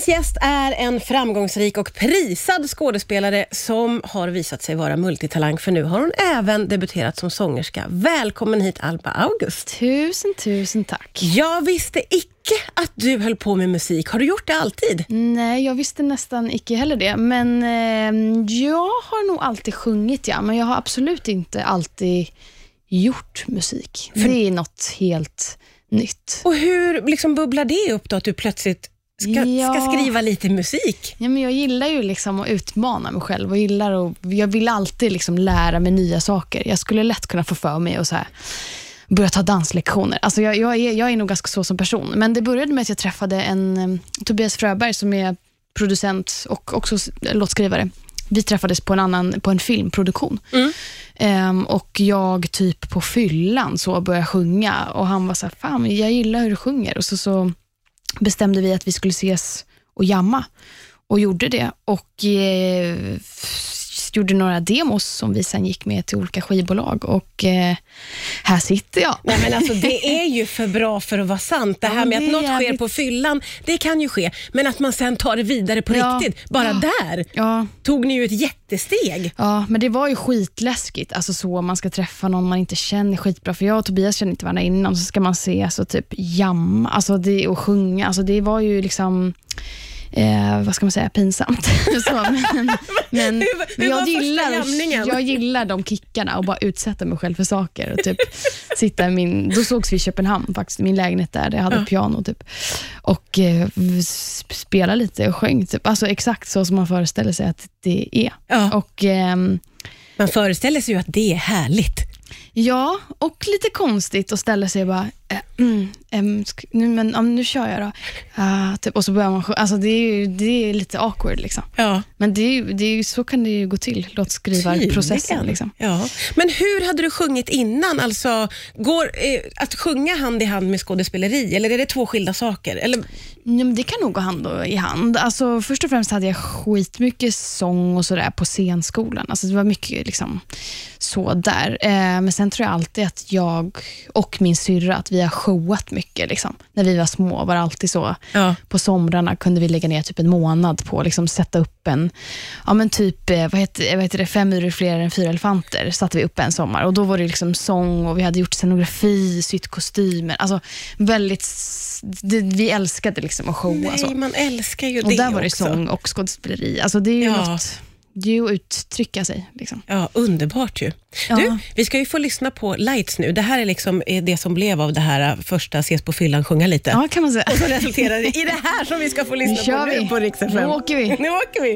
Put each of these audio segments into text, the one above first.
Dagens gäst är en framgångsrik och prisad skådespelare som har visat sig vara multitalang, för nu har hon även debuterat som sångerska. Välkommen hit Alba August. Tusen, tusen tack. Jag visste icke att du höll på med musik. Har du gjort det alltid? Nej, jag visste nästan icke heller det. Men eh, jag har nog alltid sjungit, ja. Men jag har absolut inte alltid gjort musik. För... Det är något helt nytt. Och hur liksom bubblar det upp då, att du plötsligt ska, ja. ska skriva lite musik? Ja, men jag gillar ju liksom att utmana mig själv och gillar att, jag vill alltid liksom lära mig nya saker. Jag skulle lätt kunna få för mig och så här, börja ta danslektioner. Alltså jag, jag, är, jag är nog ganska så som person, men det började med att jag träffade en Tobias Fröberg som är producent och också låtskrivare. Vi träffades på en, annan, på en filmproduktion. Mm. Um, och jag typ på fyllan så började sjunga och han var så här, fan jag gillar hur du sjunger. Och så, så bestämde vi att vi skulle ses och jamma och gjorde det. Och eh, gjorde några demos som vi sen gick med till olika skivbolag och eh, här sitter jag. Nej, men alltså, det är ju för bra för att vara sant. Det här med att något jävligt... sker på fyllan, det kan ju ske, men att man sen tar det vidare på ja. riktigt, bara ja. där ja. tog ni ju ett jättesteg. Ja, men det var ju skitläskigt. Alltså så man ska träffa någon man inte känner skitbra, för jag och Tobias känner inte varandra innan, så ska man se alltså, typ jamma alltså, det, och sjunga. Alltså, det var ju liksom eh, vad ska man säga, pinsamt. så, men, men, hur jag, gillar, jag gillar de kickarna och bara utsätta mig själv för saker. Och typ sitta i min, då sågs vi i Köpenhamn, faktiskt, min lägenhet där, där jag hade ja. piano. Typ, och eh, spela lite och sjöng. Typ. Alltså exakt så som man föreställer sig att det är. Ja. Och, eh, man föreställer sig ju att det är härligt. Ja, och lite konstigt att ställa sig och bara, äh, mm, ähm, nu, men, um, nu kör jag då. Uh, typ, och så börjar man alltså det är, ju, det är lite awkward. Liksom. Ja. Men det är, det är, så kan det ju gå till, låtskrivarprocessen. Liksom. Ja. Men hur hade du sjungit innan? Alltså, går eh, att sjunga hand i hand med skådespeleri, eller är det två skilda saker? Eller? Ja, det kan nog gå hand i hand. Alltså, först och främst hade jag skitmycket sång och sådär på scenskolan. Alltså, det var mycket liksom, så där. Eh, men sen tror jag alltid att jag och min syrra, att vi har showat mycket. Liksom. När vi var små var det alltid så. Ja. På somrarna kunde vi lägga ner typ en månad på att liksom, sätta upp en, ja men typ, eh, vad heter, vad heter det, fem myror fler än fyra elefanter, satte vi upp en sommar. Och Då var det liksom sång och vi hade gjort scenografi, sytt kostymer. Alltså väldigt, det, vi älskade liksom att showa. Nej, så. man älskar ju och det där var det också. sång och skådespeleri. Alltså det är ju ja. något är att uttrycka sig. Liksom. Ja, underbart ju. Ja. Du, vi ska ju få lyssna på Lights nu. Det här är liksom eh, det som blev av det här eh, första Ses på fyllan, sjunga lite. Ja, kan man säga. Och så resulterar det i det här som vi ska få lyssna på nu på Rix FM. Nu åker vi. Nu åker vi.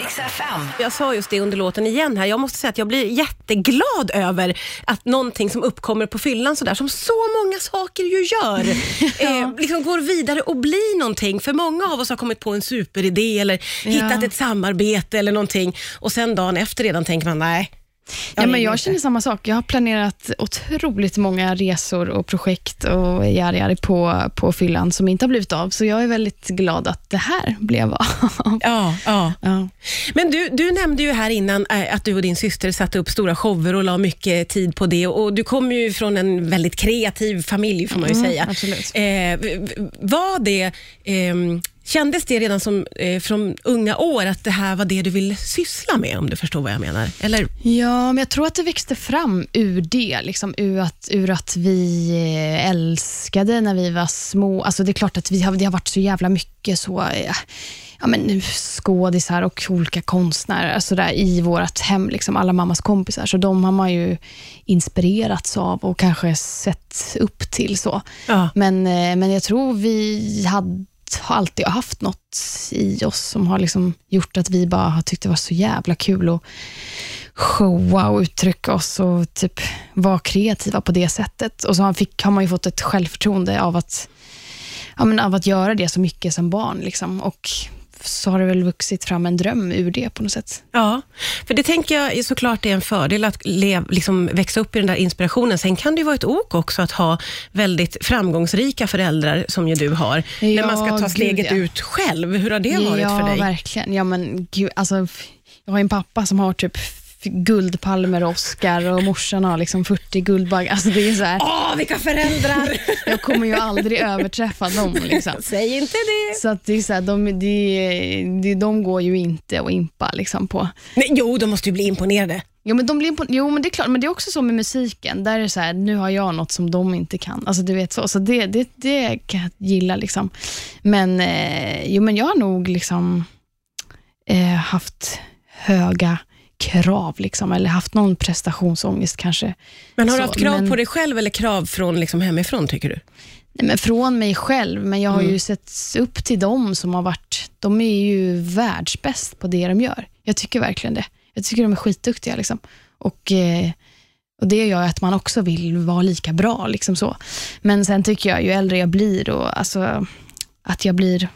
Rix FM. Jag sa just det under låten igen här. Jag måste säga att jag blir jätteglad över att någonting som uppkommer på fyllan sådär, som så många saker ju gör, ja. eh, liksom går vidare och blir någonting. För många av oss har kommit på en superidé eller ja. hittat ett samarbete eller någonting och sen dagen efter redan tänker man, nej, Ja, men jag känner samma sak. Jag har planerat otroligt många resor och projekt och jari på, på fyllan som inte har blivit av, så jag är väldigt glad att det här blev av. Ja, ja. ja. Men du, du nämnde ju här innan äh, att du och din syster satte upp stora shower och la mycket tid på det. Och Du kommer ju från en väldigt kreativ familj, får man ju mm, säga. Absolut. Eh, var det eh, Kändes det redan som, eh, från unga år att det här var det du ville syssla med, om du förstår vad jag menar? Eller? Ja, men jag tror att det växte fram ur det, liksom, ur, att, ur att vi eh, älskade när vi var små. Alltså Det är klart att vi har, det har varit så jävla mycket så, eh, ja, men, skådisar och olika konstnärer alltså där, i vårt hem. Liksom, alla mammas kompisar, så de har man ju inspirerats av och kanske sett upp till. så. Ja. Men, eh, men jag tror vi hade har alltid haft något i oss som har liksom gjort att vi bara har tyckt det var så jävla kul att showa och uttrycka oss och typ vara kreativa på det sättet. Och så har, fick, har man ju fått ett självförtroende av att, ja, men av att göra det så mycket som barn. Liksom. Och så har det väl vuxit fram en dröm ur det på något sätt. Ja, för det tänker jag såklart är en fördel att lev, liksom växa upp i den där inspirationen. Sen kan det ju vara ett ok också att ha väldigt framgångsrika föräldrar, som ju du har, ja, när man ska ta steget ja. ut själv. Hur har det varit ja, för dig? Ja, verkligen. Ja, men, gud, alltså, jag har en pappa som har typ Guldpalmer och Oscar och morsan har liksom 40 Guldbaggar. Alltså det är så här, Åh, vilka föräldrar! jag kommer ju aldrig överträffa dem. Liksom. Säg inte det. Så att det är så här, de, de, de, de går ju inte att impa liksom, på. Nej, jo, de måste ju bli imponerade. Jo men, de blir impon- jo, men det är klart, men det är också så med musiken. Där är det så här, nu har jag något som de inte kan. Alltså, du vet så. så det, det, det kan jag gilla. Liksom. Men, eh, jo, men jag har nog liksom, eh, haft höga krav, liksom, eller haft någon prestationsångest kanske. Men har du Så, haft krav men- på dig själv eller krav från liksom hemifrån, tycker du? Nej, men från mig själv, men jag har Mm. ju sett upp till dem som har varit, de är ju världsbäst på det de gör. Jag tycker verkligen det. Jag tycker de är skitduktiga. Liksom. Och, eh, och Det gör att man också vill vara lika bra. Liksom så. Men sen tycker jag, ju äldre jag blir, och, alltså, att jag blir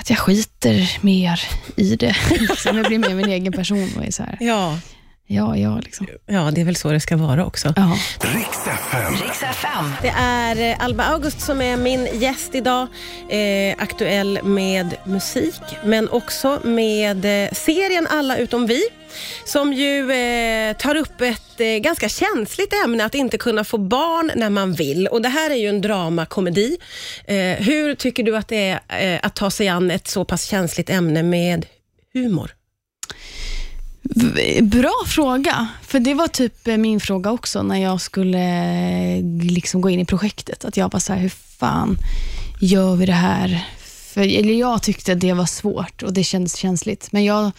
att jag skiter mer i det. Liksom, jag blir mer min egen person och är så här, Ja. Ja, ja, liksom. Ja, det är väl så det ska vara också. Ja. Riks FM. Det är eh, Alba August som är min gäst idag. Eh, aktuell med musik, men också med eh, serien Alla utom vi. Som ju eh, tar upp ett eh, ganska känsligt ämne, att inte kunna få barn när man vill. Och Det här är ju en dramakomedi. Eh, hur tycker du att det är eh, att ta sig an ett så pass känsligt ämne med humor? Bra fråga, för det var typ eh, min fråga också när jag skulle eh, liksom gå in i projektet. Att jag var så här, hur fan gör vi det här? För, eller jag tyckte att det var svårt och det kändes känsligt. Men jag,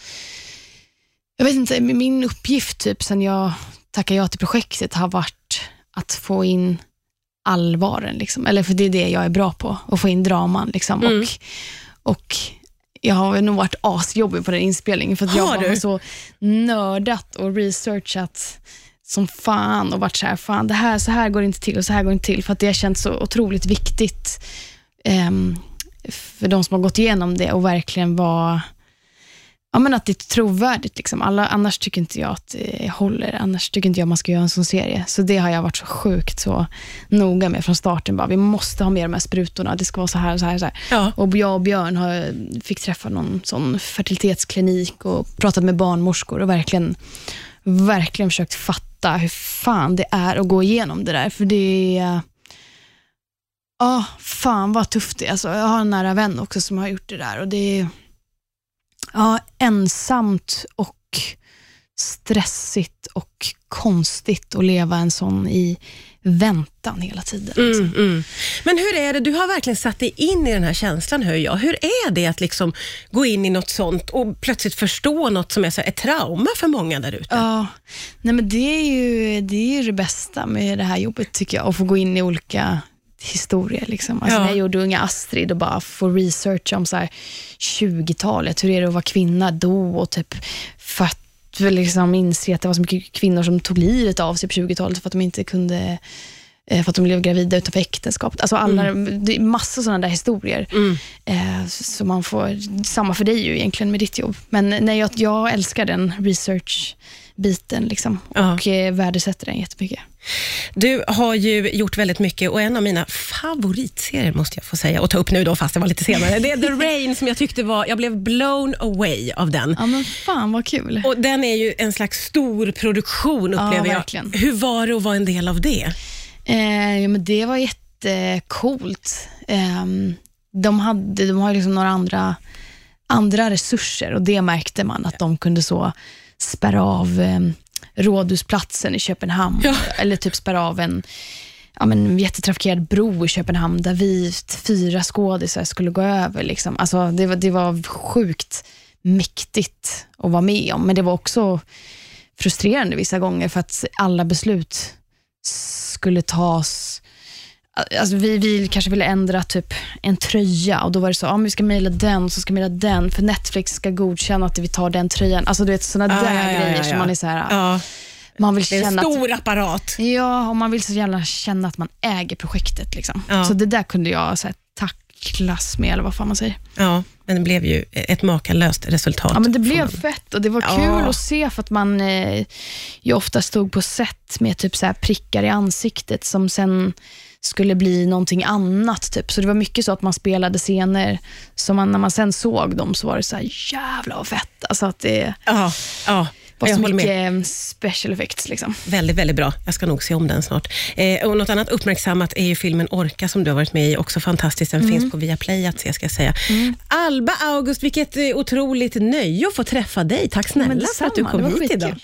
jag vet inte, min uppgift typ sen jag tackade ja till projektet har varit att få in allvaren. Liksom. Eller för det är det jag är bra på, att få in draman. Liksom. Mm. Och, och jag har nog varit asjobbig på den inspelningen för att jag Har så nördat och researchat som fan och varit så här, fan det här, så här går det inte till och så här går det inte till. För att det har känts så otroligt viktigt ehm, för de som har gått igenom det och verkligen vara Ja, men att det är trovärdigt. Liksom. Alla, annars tycker inte jag att det håller. Annars tycker inte jag man ska göra en sån serie. Så det har jag varit så sjukt så noga med från starten. Bara, vi måste ha med de här sprutorna. Det ska vara så här och så här. Och, så här. Ja. och jag och Björn har, fick träffa någon sån fertilitetsklinik och pratat med barnmorskor och verkligen, verkligen försökt fatta hur fan det är att gå igenom det där. För det är... Ja, fan vad tufft det är. Alltså, jag har en nära vän också som har gjort det där och det är ja, ensamt och stressigt och konstigt att leva en sån i väntan hela tiden. liksom. Mm, mm. Men hur är det, du har verkligen satt dig in i den här känslan hör jag. Hur är det att liksom gå in i något sånt och plötsligt förstå något som är så ett trauma för många där ute? Ja, nej men det är, ju, det är ju det bästa med det här jobbet tycker jag, att få gå in i olika historier. Liksom. Alltså Ja. När jag gjorde Unga Astrid och bara få researcha om så här 20-talet, hur är det att vara kvinna då och typ för att väl liksom inse att det var så mycket kvinnor som tog livet av sig på 20-talet för att de inte kunde eh, för att de blev gravida utanför äktenskapet. Alltså alla, Det är massa sådana där historier. Mm. Eh, så man får, samma för dig ju egentligen med ditt jobb. Men nej, jag, jag älskar den research-biten liksom, Ja. och eh, värdesätter den jättemycket. Du har ju gjort väldigt mycket och en av mina favoritserier måste jag få säga och ta upp nu då fast det var lite senare. Det är The Rain som jag tyckte var, jag blev blown away av den. Ja men fan vad kul. Och Den är ju en slags stor produktion upplever jag. verkligen. Hur var det att vara en del av det? Eh, ja, men det var jättecoolt. Eh, de, hade, de har liksom några andra, andra resurser och det märkte man att de kunde så spärra av eh, Rådhusplatsen i Köpenhamn Ja. eller typ spärra av en ja, men, en jättetrafikerad bro i Köpenhamn där vi fyra skådisar skulle gå över. Liksom. Alltså, det, var, det var sjukt mäktigt att vara med om, men det var också frustrerande vissa gånger för att alla beslut skulle tas Alltså vi, vi kanske ville ändra typ en tröja och då var det så, ja, men vi ska mejla den och så ska mejla den för Netflix ska godkänna att vi tar den tröjan. Alltså du vet sådana Ja, där ja, grejer ja, som ja. man är så här, man vill det är en känna att, stor apparat. Ja, och man vill så gärna känna att man äger projektet. Liksom. Så det där kunde jag så här, tacklas med, eller vad fan man säger. Ja, men det blev ju ett makalöst resultat. Ja, men det blev fett och det var kul att se för att man eh, ju ofta stod på set med typ så här prickar i ansiktet som sen skulle bli någonting annat. Typ. Så det var mycket så att man spelade scener som man, när man sen såg dem så var det så här, jävlar vad fett. Alltså att det, Ja, ja. var så håller med. mycket special effects. Liksom. Väldigt, väldigt bra. Jag ska nog se om den snart. Eh, och något annat uppmärksammat är ju filmen Orka som du har varit med i. Också fantastiskt. Den Mm. finns på Viaplay att se, ska jag säga. Alba August, vilket eh, otroligt nöje att få träffa dig. Tack snälla men för att du kom hit idag.